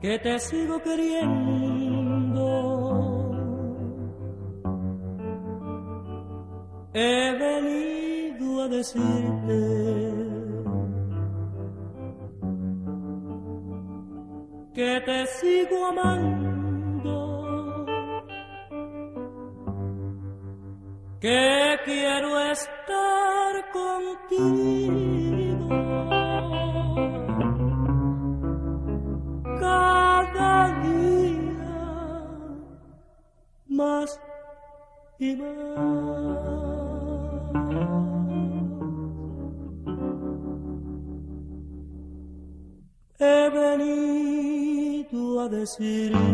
Que te sigo queriendo. He venido a decirte. que te sigo amando, que quiero estar. City.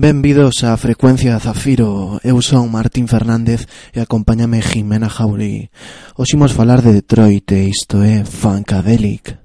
Benvidos á frecuencia Zafiro. Eu son Martín Fernández e acompáñame Jimena Jauri Hoxe imos falar de Detroit e isto é Funkadelic.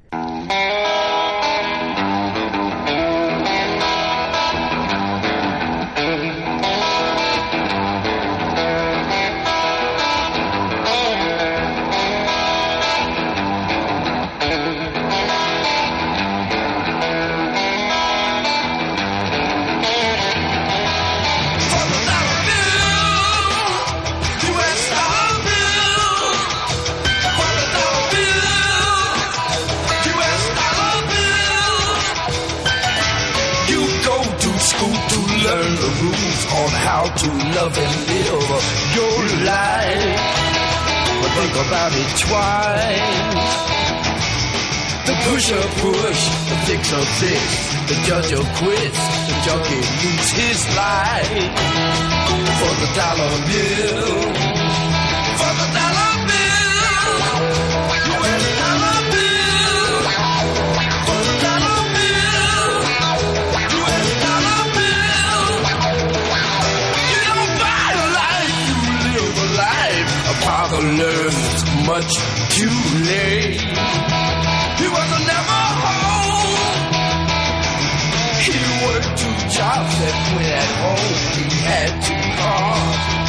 two jobs and went home. He had to cars.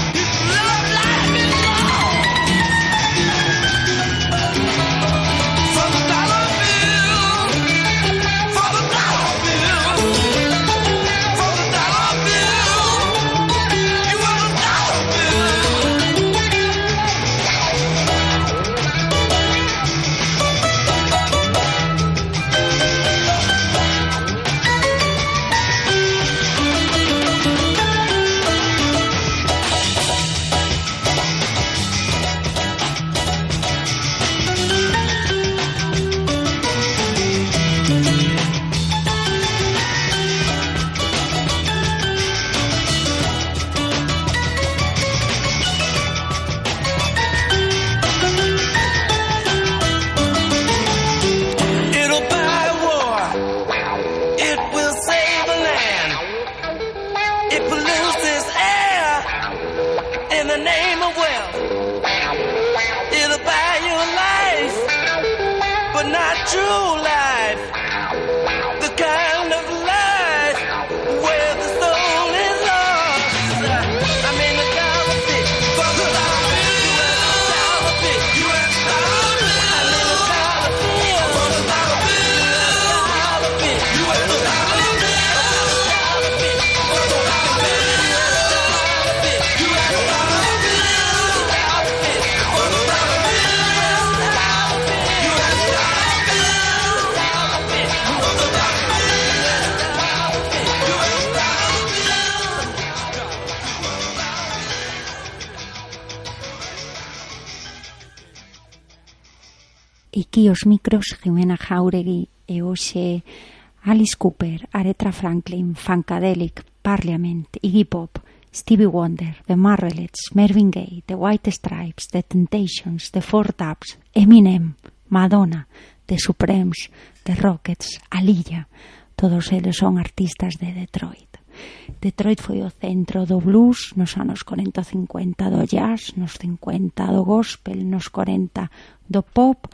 Aquí os micros Jimena Jauregui e hoxe Alice Cooper, Aretha Franklin, Funkadelic, Parliament, Iggy Pop, Stevie Wonder, The Marvelettes, Mervyn Gaye, The White Stripes, The Temptations, The Four Tops, Eminem, Madonna, The Supremes, The Rockets, Alilla. Todos eles son artistas de Detroit. Detroit foi o centro do blues nos anos 40 50 do jazz, nos 50 do gospel, nos 40 do pop,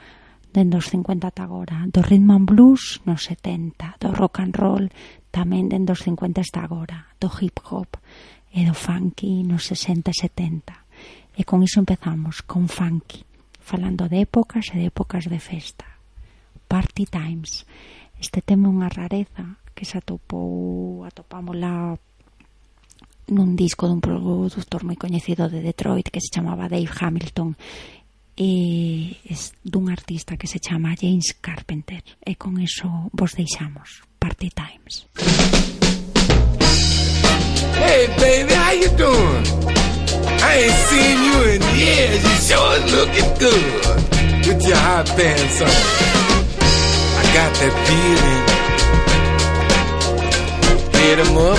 dende os 50 ata agora, do rhythm and blues nos 70, do rock and roll tamén dende os 50 hasta agora, do hip hop e do funky nos 60 e 70. E con iso empezamos, con funky, falando de épocas e de épocas de festa. Party Times. Este tema é unha rareza que se atopou, atopámola nun disco dun produtor moi coñecido de Detroit que se chamaba Dave Hamilton e es dun artista que se chama James Carpenter e con eso vos deixamos Party Times Hey, baby, how you doing? I ain't seen you in years. You sure looking good with your hot pants on. I got that feeling. Hit 'em up,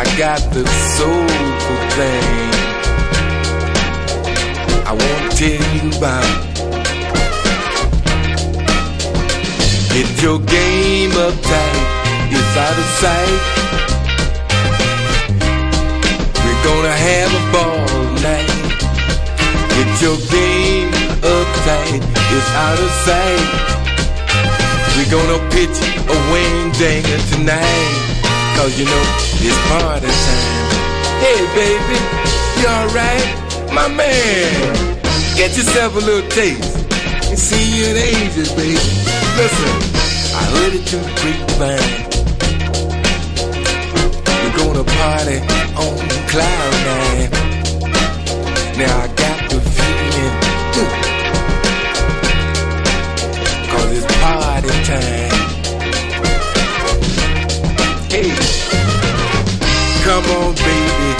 I got the soulful thing. I wanna tell you about. Get your game up tight, it's out of sight. We're gonna have a ball tonight. Get your game up tight, it's out of sight. We're gonna pitch a wing danger tonight. Cause you know it's party time. Hey baby, you alright? My man, get yourself a little taste. Ain't seen you in ages, baby. Listen, I heard it through the grapevine. We're gonna party on cloud nine. Now I got the feeling, cause it's party time. Hey, come on, baby,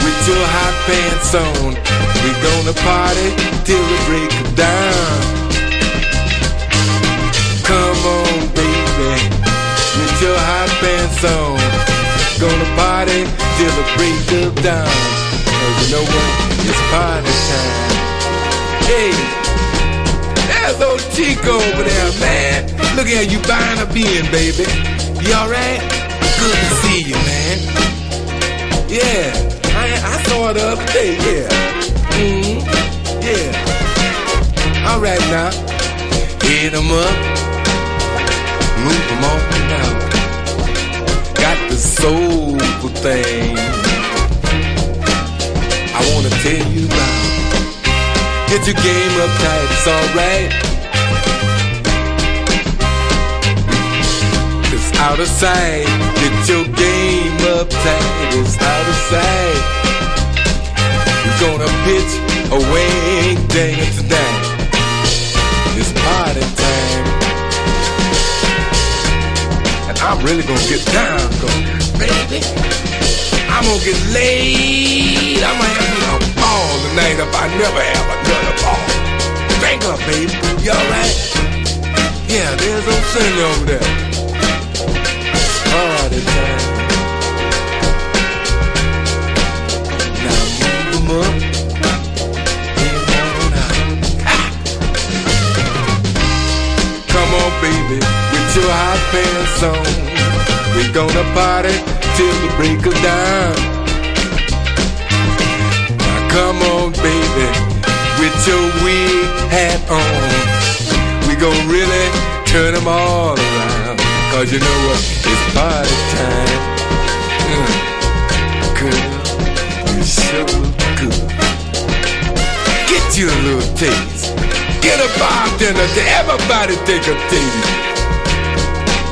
with your hot pants on. We're gonna party till the break of dawn. Come on, baby, with your hot pants on. Gonna party till the break of dawn. Cause you know what? It's party time. Hey, there's old Chico over there, man. Look at you buying a being, baby. You alright? Good to see you, man. Yeah, I, I saw it the other day, yeah. hmm yeah. Alright now, hit 'em up move them on now. Got the soulful thing I wanna tell you about. Get your game up tight, it's alright. It's out of sight. Get your game up tight, it's out of sight. We're gonna pitch a wing dang tonight. It's party time. And I'm really gonna get down, cause baby, I'm gonna get laid. I'm gonna have me a ball tonight if I never have another ball. Drink up, baby. You alright? Yeah, there's old Cindy over there. Party time. Now move 'em up. 'em on out. Come on, baby, with your hot pants on. We're gonna party till the break of dawn. Now come on, baby, with your wig hat on. We gon' really turn them around. Cause you know what? It's party time. Girl, you're so good. Get you a little taste. Get a bartender to everybody take a taste.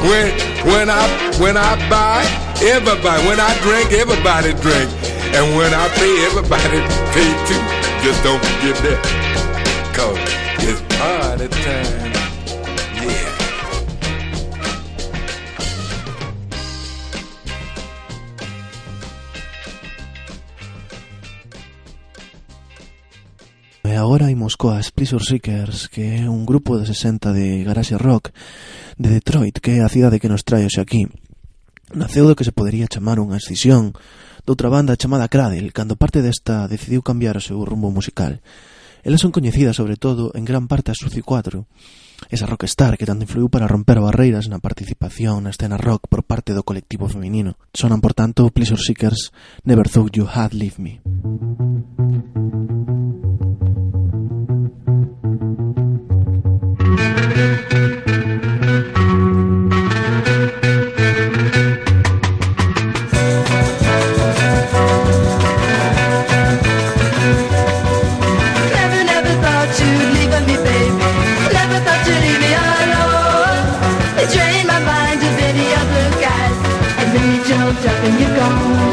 When when I when I buy, everybody when I drink, everybody drink. And when I pay, everybody pay too. Just don't forget that. Cause it's party time. agora imos coas Pleasure Seekers, que é un grupo de 60 de garage rock de Detroit, que é a cidade que nos trae hoxe aquí. Naceu do que se podería chamar unha escisión doutra banda chamada Cradle, cando parte desta decidiu cambiar o seu rumbo musical. Elas son coñecidas sobre todo en gran parte a Suzy 4, Esa rockstar que tanto influiu para romper barreiras na participación na escena rock por parte do colectivo feminino. Sonan, por tanto, Pleasure Seekers, Never Thought You Had Leave Me. Thank you. And you go.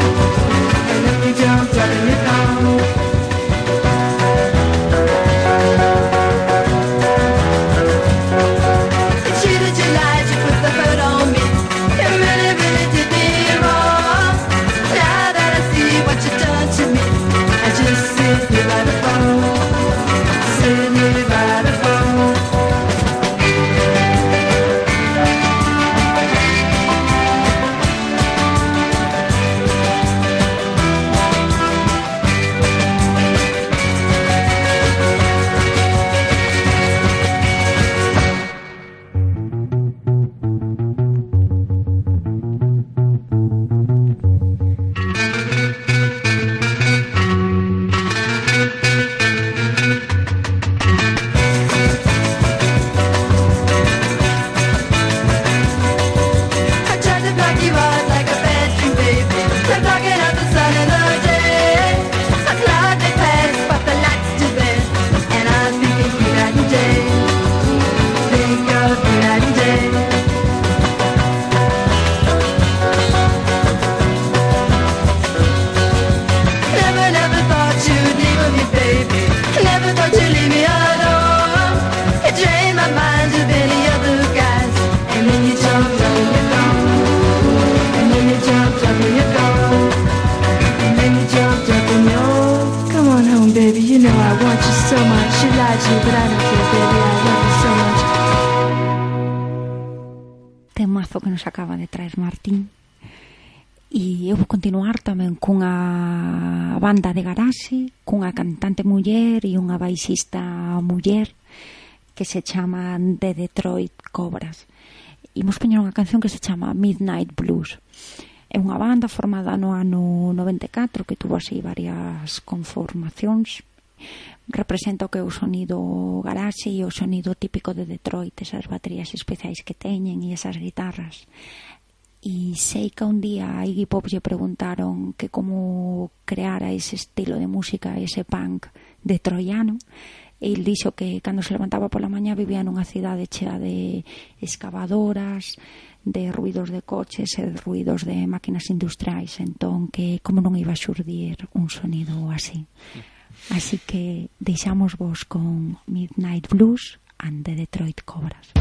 acaba de traer Martín e eu vou continuar tamén cunha banda de garaxe, cunha cantante muller e unha baixista muller que se chama The Detroit Cobras. Imos poñer unha canción que se chama Midnight Blues. É unha banda formada no ano 94 que tuvo así varias conformacións representa o que é o sonido garaxe e o sonido típico de Detroit, esas baterías especiais que teñen e esas guitarras. E sei que un día a Iggy Pop lle preguntaron que como creara ese estilo de música, ese punk detroiano, e el dixo que cando se levantaba pola mañá vivía nunha cidade chea de excavadoras, de ruidos de coches e de ruidos de máquinas industriais, entón que como non iba a xurdir un sonido así. Mm Así que deixamos vos con Midnight Blues and the Detroit Cobras.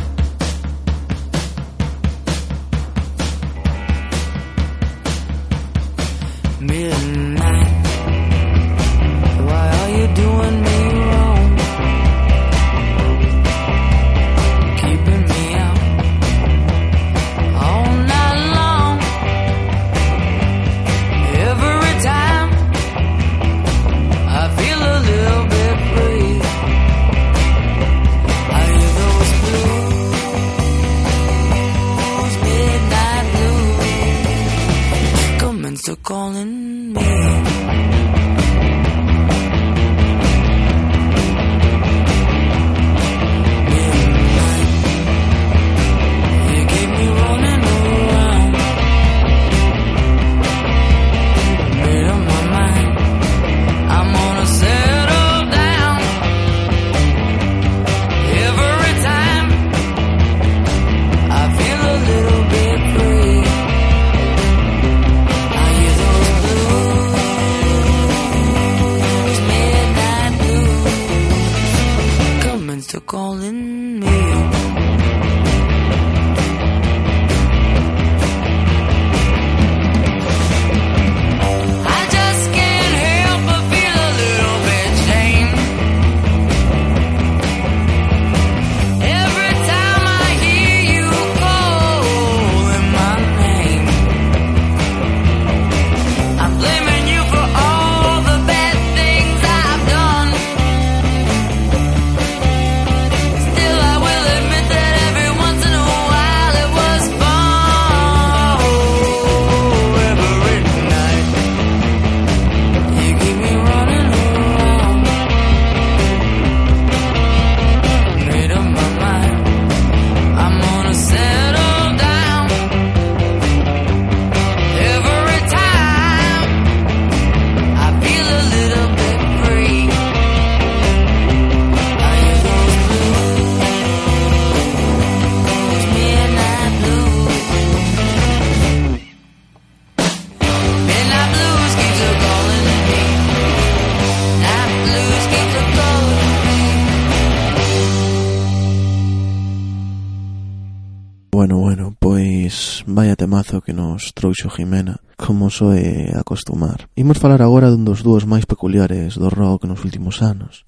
trouxo Jimena, como soe acostumar. Imos falar agora dun dos dúos máis peculiares do rock nos últimos anos.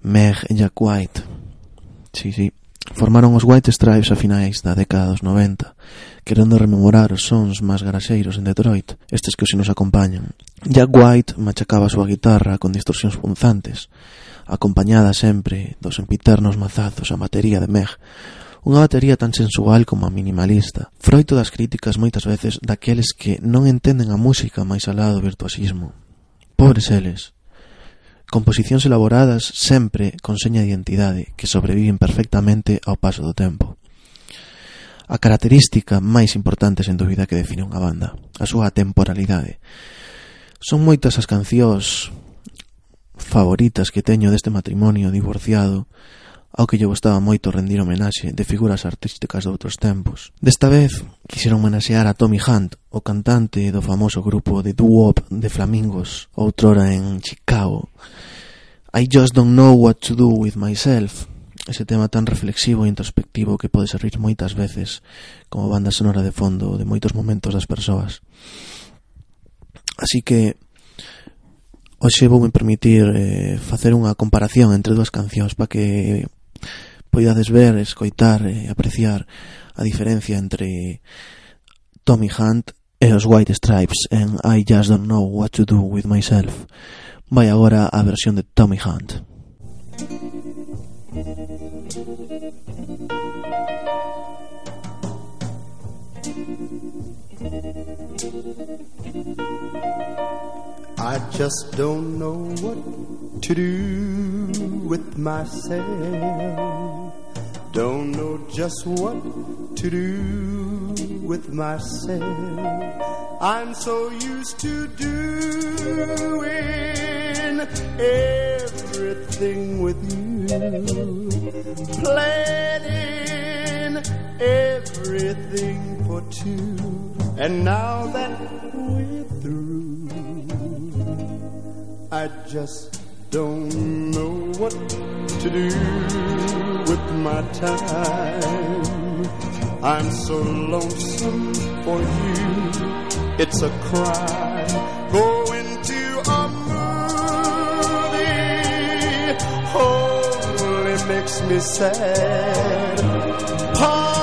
Meg e Jack White. Sí, sí. Formaron os White Stripes a finais da década dos 90, querendo rememorar os sons máis garaxeiros en Detroit, estes que hoxe nos acompañan. Jack White machacaba a súa guitarra con distorsións punzantes, acompañada sempre dos empiternos mazazos a batería de Meg, Unha batería tan sensual como a minimalista, froito das críticas moitas veces daqueles que non entenden a música máis alá do virtuosismo. Pobres eles. Composicións elaboradas sempre con seña de identidade que sobreviven perfectamente ao paso do tempo. A característica máis importante, sen dúbida, que define unha banda, a súa temporalidade. Son moitas as cancións favoritas que teño deste matrimonio divorciado ao que lle gustaba moito rendir homenaxe de figuras artísticas de outros tempos. Desta vez, quixeron homenaxear a Tommy Hunt, o cantante do famoso grupo de doo-wop de Flamingos, outrora en Chicago. I just don't know what to do with myself, ese tema tan reflexivo e introspectivo que pode servir moitas veces como banda sonora de fondo de moitos momentos das persoas. Así que hoxe vou me permitir eh, facer unha comparación entre dúas cancións para que poidades ver, escoitar e apreciar a diferencia entre Tommy Hunt e os White Stripes en I Just Don't Know What to Do With Myself. Vai agora a versión de Tommy Hunt. I just don't know what to do with myself. Don't know just what to do with myself. I'm so used to doing everything with you, planning everything for two. And now that we're through, I just don't know what to do with my time. I'm so lonesome for you. It's a crime. Going to a movie only makes me sad. Parties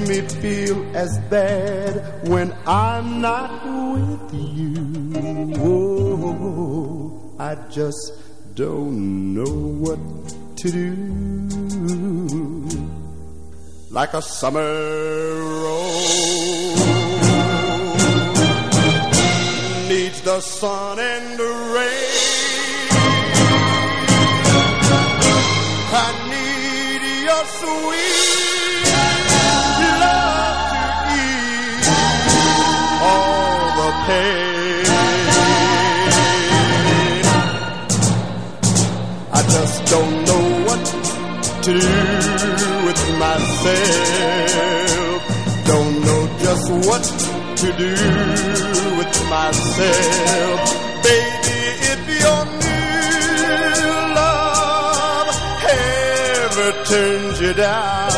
me feel as bad when I'm not with you. Oh, I just don't know what to do. Like a summer rose needs the sun and the rain. I just don't know what to do with myself. Don't know just what to do with myself. Baby, if your new love ever turns you down,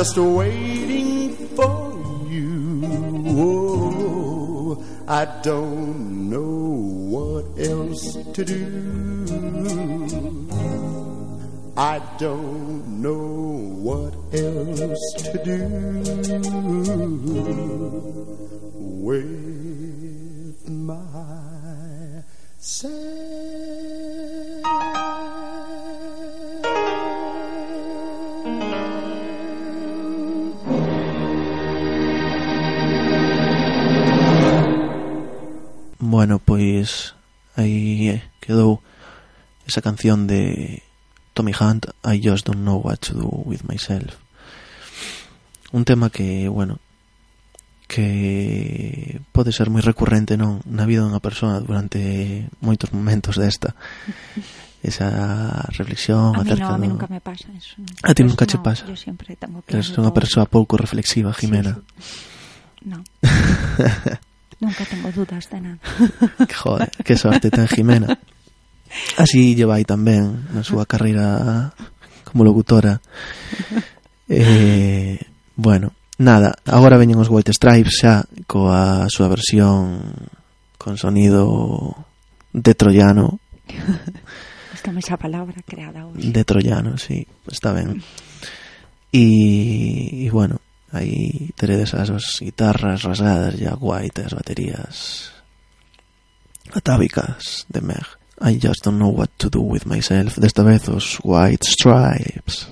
just waiting for you. Oh, I don't know what else to do. I don't know what else to do with myself. bueno, pois aí quedou esa canción de Tommy Hunt, I Just Don't Know What to Do With Myself. Un tema que, bueno, que pode ser moi recurrente non na vida dunha persoa durante moitos momentos desta esa reflexión a mí acerca no, a mí nunca me pasa eso no. a ti nunca che no, pasa yo sempre tengo que eres unha persoa pouco reflexiva Jimena sí, sí. no Nunca tengo dudas de nada. Joder, que sorte ten Jimena. Así lle vai tamén na súa carreira como locutora. Eh, bueno, nada, agora veñen os White Stripes xa coa súa versión con sonido de troyano. Esta esa palabra creada hoxe. De troyano, sí, está ben. E, e bueno, aí teredes as guitarras rasgadas e a baterías atávicas de Meg. I just don't know what to do with myself. Desta vez os White Stripes.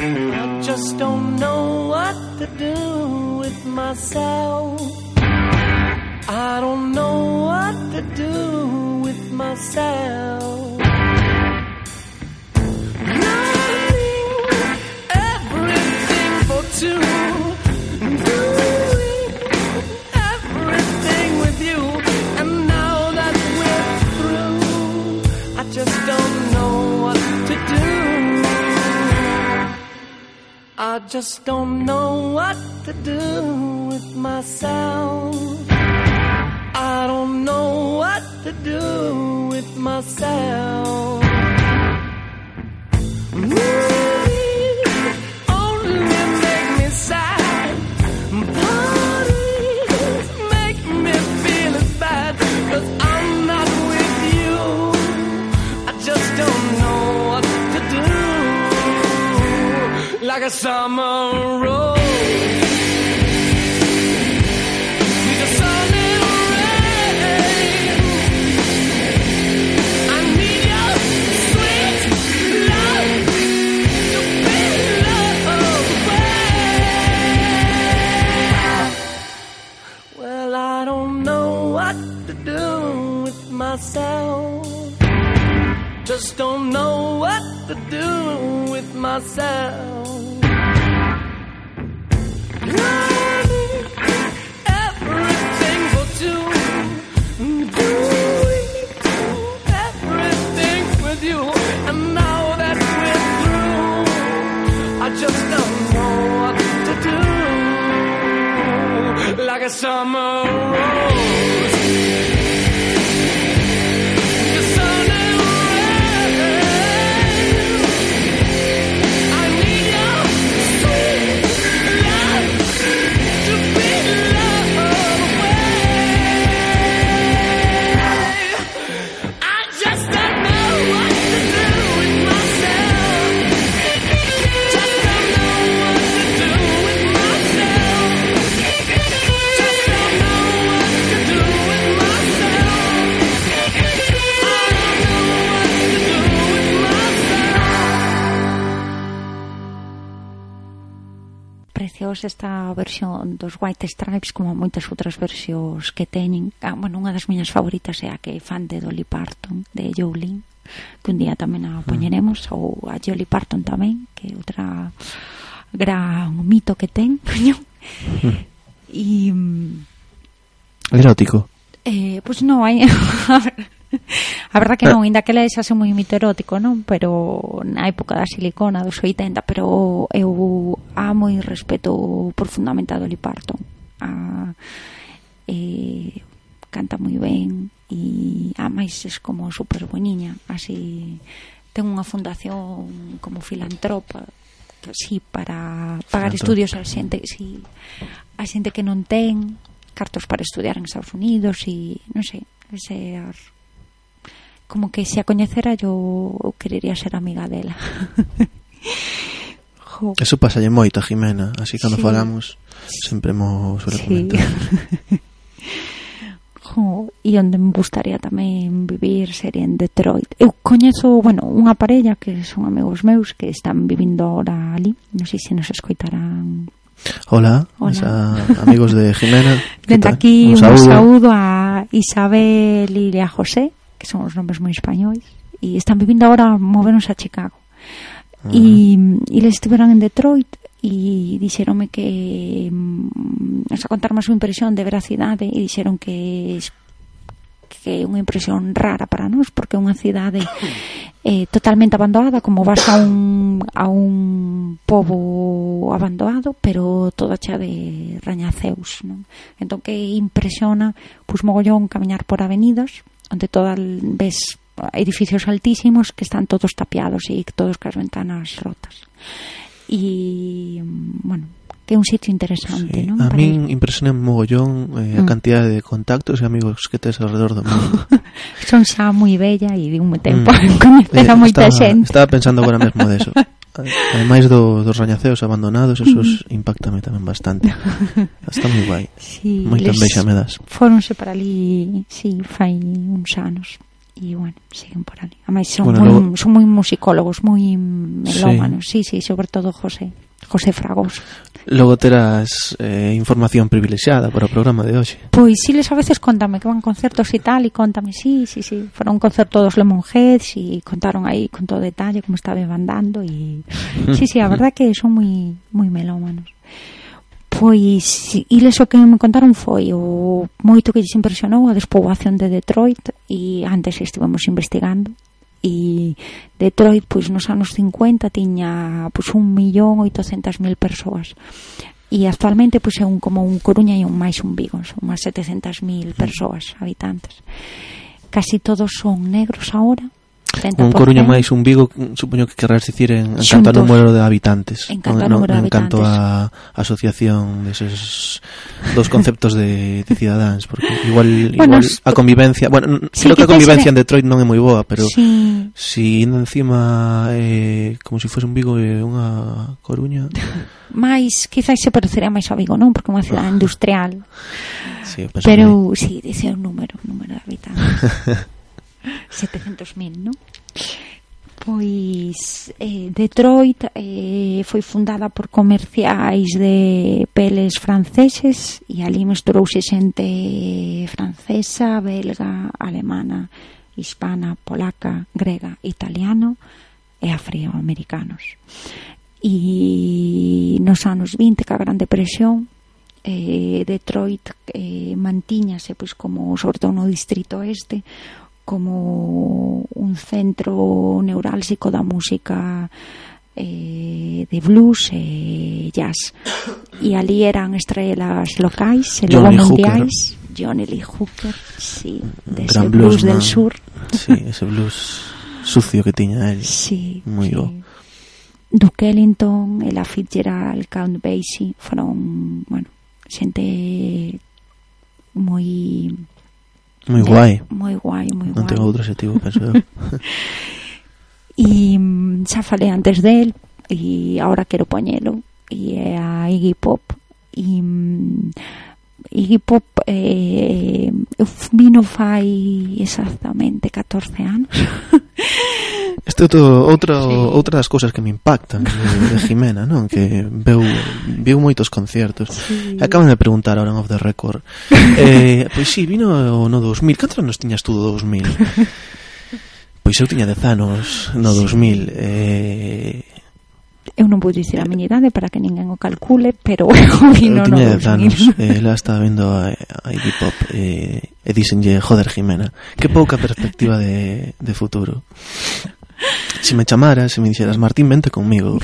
I just don't know what to do with myself. Myself. Everything for two. Doing everything with you. And now that we're through, I just don't know what to do. I just don't know what to do with myself. I don't know what to do with myself. Only make me sad. Parties make me feel I'm not with you. I just don't know what to do like a summer rose. Just don't know what to do with myself. Learning everything for two. Doing everything with you. And now that we're through, I just don't know what to do. Like a summer rose. Fijaos esta versión dos White Stripes como moitas outras versións que teñen. Ah, bueno, unha das miñas favoritas é a que fan de Dolly Parton, de Jolene, que un día tamén a poñeremos, ou a Jolly Parton tamén, que é outra gran mito que ten, coño. e... Hmm. Mm, Erótico. Eh, pois pues non, hai... A verdad que eh. non, ainda que le xa moi mito erótico, non? Pero na época da silicona dos 80, pero eu amo e respeto profundamente a Dolly Parton. A, eh, canta moi ben e a máis es como super boniña, así ten unha fundación como filantropa que sí para pagar Filantropa. estudios a xente, sí, a xente que non ten cartos para estudiar en Estados Unidos e non sei, ese como que se a coñecera yo querería ser amiga dela. jo. Eso pasa lle moito a Jimena, así cando sí. falamos sempre mo suele sí. comentar. jo, e onde me gustaría tamén vivir sería en Detroit. Eu coñezo, bueno, unha parella que son amigos meus que están vivindo ahora ali, non sei se nos escoitarán Hola, Hola. Amigos de Jimena. Dende aquí un saúdo. saúdo a Isabel e a José, que son os nomes moi españois, e están vivindo agora, moveronse a Chicago. Uh -huh. E, ah. e les estiveron en Detroit e dixeronme que mm, xa contarme a súa impresión de ver a cidade e dixeron que que é unha impresión rara para nós porque é unha cidade eh, totalmente abandonada como vas a un, a un pobo abandonado pero toda chea de rañaceus non? entón que impresiona pois mogollón camiñar por avenidas ante toda ves edificios altísimos que están todos tapiados e todos as ventanas rotas. Y bueno, que é un sitio interesante, sí. non? A min ir... impresiona mogollón eh, mm. a cantidad de contactos e amigos que tes alrededor do mundo. Son xa moi bella e de un tempo mm. coñecer a eh, moita estaba, xente. Estaba pensando agora mesmo de eso. bastante. Ademais do, dos rañaceos abandonados, esos impactame tamén bastante. Está moi guai. Sí, me das. Fóronse para ali, sí, fai uns anos e bueno, siguen por ali. Ademais son, bueno, moi, logo... son moi musicólogos, moi melómanos. Sí, sí, sí sobre todo José. José Fragoso. Logo terás eh, información privilexiada para o programa de hoxe. Pois si les a veces contame que van concertos e tal e contame, si, sí, si, sí, si, sí. foron un concerto dos Lemonheads e contaron aí con todo detalle como estaba bandando e si, si, a verdad que son moi moi melómanos. Pois, iles o que me contaron foi o moito que lles impresionou a despoboación de Detroit e antes estivemos investigando e Detroit pois nos anos 50 tiña pois un millón 800 mil persoas e actualmente pois é un como un Coruña e un máis un Vigo, son máis 700.000 persoas habitantes. Casi todos son negros agora un Coruña máis un Vigo, mm, supoño que querrás dicir en, en canto a número de habitantes. En canto a, no, habitantes en canto a asociación deses dos conceptos de, de cidadáns, porque igual, bueno, igual a convivencia, bueno, sí, creo que a convivencia en Detroit non é moi boa, pero sí. si encima eh, como se si fose un Vigo e eh, unha Coruña... máis, quizás se parecerá máis a Vigo, non? Porque é unha cidade industrial. Sí, pero, que... sí, dice un número, un número de habitantes. 700.000, non? Pois eh, Detroit eh, foi fundada por comerciais de peles franceses e ali mesturouse xente francesa, belga, alemana, hispana, polaca, grega, italiano e afroamericanos. E nos anos 20, ca Gran Depresión, eh, Detroit eh, mantíñase pois como sobre todo no distrito este como un centro neurálxico da música eh, de blues e jazz e ali eran estrelas locais e logo Hooker. Johnny Lee Hooker sí, de ese blues del sur Sí, ese blues sucio que tiña el. Sí, Moi sí. bo. Duke Ellington, Ella Fitzgerald, Count Basie foron, bueno, xente moi Moi guai. Moi guai, moi guai. Non tengo outro objetivo, penso eu. e mm, xa falei antes del e agora quero poñelo e é a Iggy Pop e Iggy Pop eh, eh vino fai exactamente 14 anos Este outro, outra, sí. outra das cousas que me impactan de Jimena, non? Que veu, viu moitos conciertos sí. Acaban de preguntar ahora en Off the Record eh, Pois si, sí, vino no 2000 Cantos anos tiñas tú do 2000? Pois eu tiña 10 anos no 2000 sí. eh, eu non vou dicir a miña idade para que ninguén o calcule, pero eu non, non o anos, eh, ela está vendo a, a Iggy Pop eh, e dicenlle, joder, Jimena, que pouca perspectiva de, de futuro. Se me chamaras, se me dixeras Martín, vente conmigo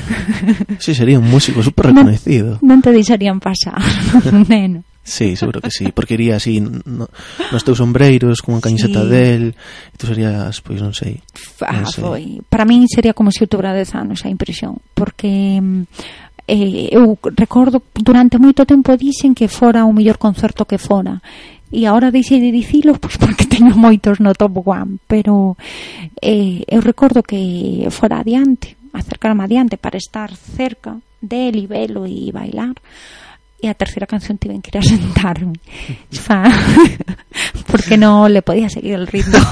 Si sí, sería un músico super reconocido Non, non te deixarían pasar, neno. Sí, seguro que sí, porque iría así no, nos teus sombreiros, con a camiseta sí. del, e tú serías, pois non sei. Ah, non sei. Foi. Para min sería como se si eu tubrades anos a impresión, porque mm, eh, eu recordo durante moito tempo dixen que fora o mellor concerto que fora e agora deixei de dicilo pois porque teño moitos no top one pero eh, eu recordo que fora adiante acercarme adiante para estar cerca del e velo e bailar e a terceira canción tiven que ir a sentarme. Fa. Porque non le podía seguir el ritmo.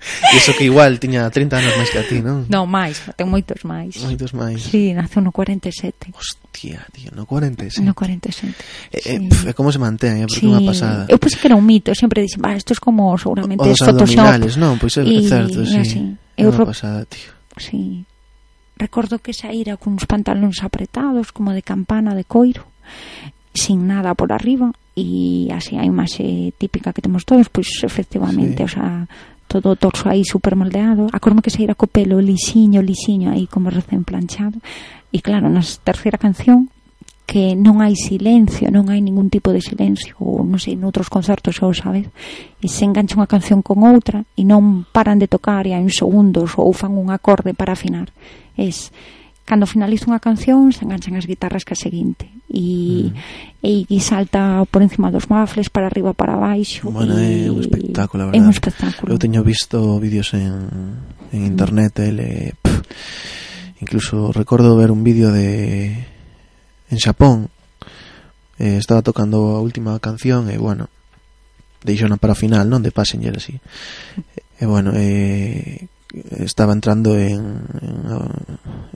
E iso que igual tiña 30 anos máis que a ti, non? non, máis, ten moitos máis moitos máis si, sí, nace no 47 hostia, tío, no 47 no 47 eh, sí. eh, como se mantén, é eh? porque sí. unha pasada. Eu pensei que era un mito, sempre dixen, va, isto é como seguramente o, o dos Photoshop non, pois é y, certo, si sí. eu unha pasada, tío. Sí. recordo que saíra cuns pantalóns apretados como de campana de coiro sin nada por arriba e así a imaxe típica que temos todos, pois efectivamente, sí. o sea, todo o torso aí super moldeado, a corma que saíra co pelo lixiño, lixiño aí como recén planchado. E claro, na terceira canción que non hai silencio, non hai ningún tipo de silencio, ou non sei, noutros concertos xa o sabes, e se engancha unha canción con outra e non paran de tocar e hai uns segundos ou fan un acorde para afinar. Es cando finaliza unha canción se enganchan as guitarras que a seguinte. E, mm. e, e salta por encima dos mafles para arriba para baixo bueno, e, é un espectáculo, a verdade. é un espectáculo. Eu teño visto vídeos en, en internet ele, pff, incluso recordo ver un vídeo de en Xapón eh, estaba tocando a última canción e bueno deixona para final non de Passenger así. E bueno eh, estaba entrando en, en,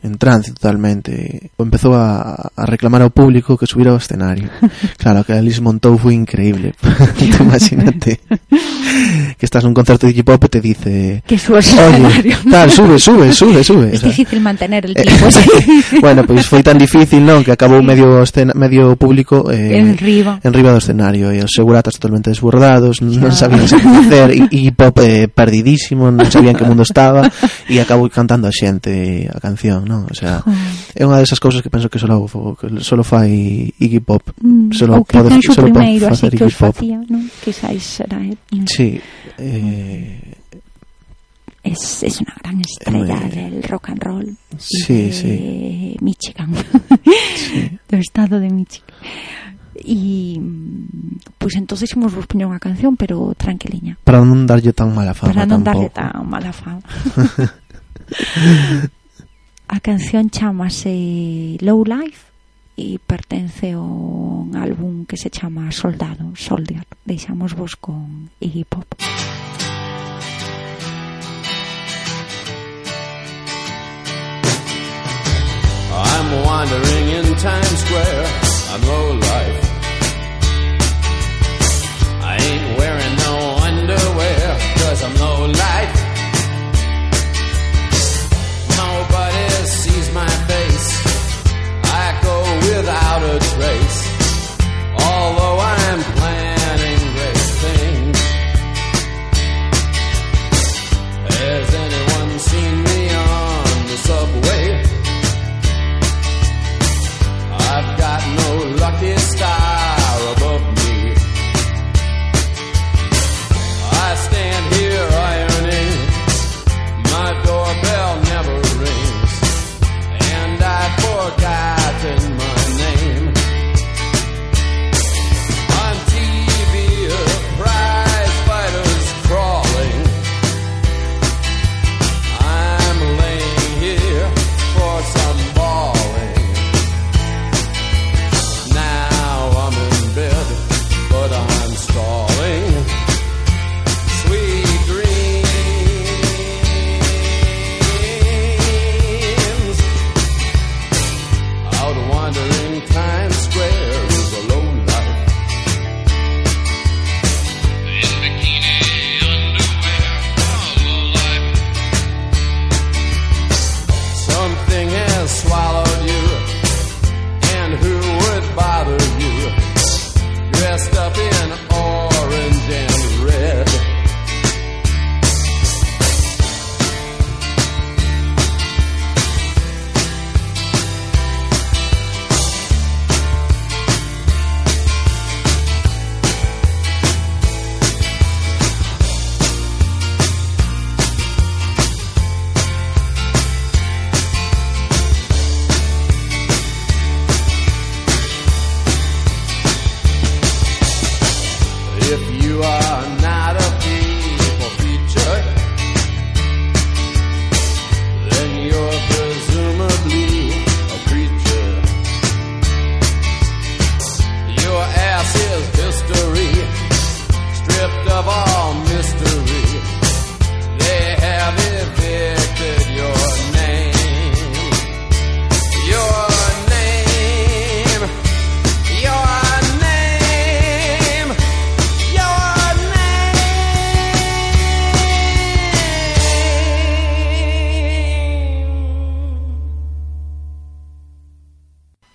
en trance totalmente. Empezou a, a reclamar ao público que subira ao escenario. Claro, que a Liz montou foi increíble. Imagínate que estás nun concerto de hip hop e te dice que subas escenario. Tal, sube, sube, sube, sube. Es o sea, difícil mantener el tipo. Bueno, pois pues foi tan difícil, non, que acabou sí. medio escena, medio público eh, en riba. en riba do escenario e os seguratas totalmente desbordados, non sabían que facer, hip hop eh, perdidísimo, non sabían que mundo estaba cantaba e acabou cantando a xente a canción, non? O sea, é unha desas cousas que penso que solo, solo fai Iggy Pop. Mm, solo que pode, solo primeiro, así que os facía, non? Quizáis será eh, él. Sí, eh, es, es una gran eh, estrella muy... del rock and roll sí, de sí. Michigan, sí. del estado de Michigan. Y pois entonces imos vos poñer unha canción, pero tranquiliña. Para non darlle tan mala fama Para non tampouco. darlle tan mala fama. a canción chamase Low Life e pertence a un álbum que se chama Soldado, Soldier. Deixamos vos con Iggy Pop. I'm wandering in Times Square. I'm low life. some low life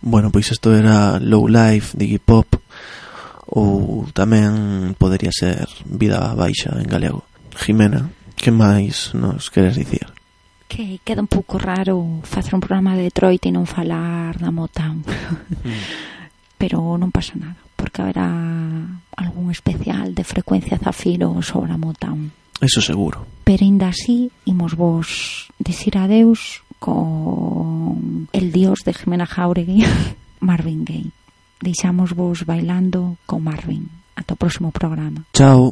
Bueno, pois isto era Low Life de Iggy Pop ou tamén podería ser Vida Baixa en galego. Jimena, que máis nos queres dicir? Que queda un pouco raro facer un programa de Detroit e non falar da Motown. Mm. Pero non pasa nada, porque haberá algún especial de frecuencia zafiro sobre a Motown. Eso seguro. Pero ainda así, imos vos dicir adeus con el dios de Jimena Jauregui, Marvin Gaye. Deixamos vos bailando con Marvin. Ata o próximo programa. Chao.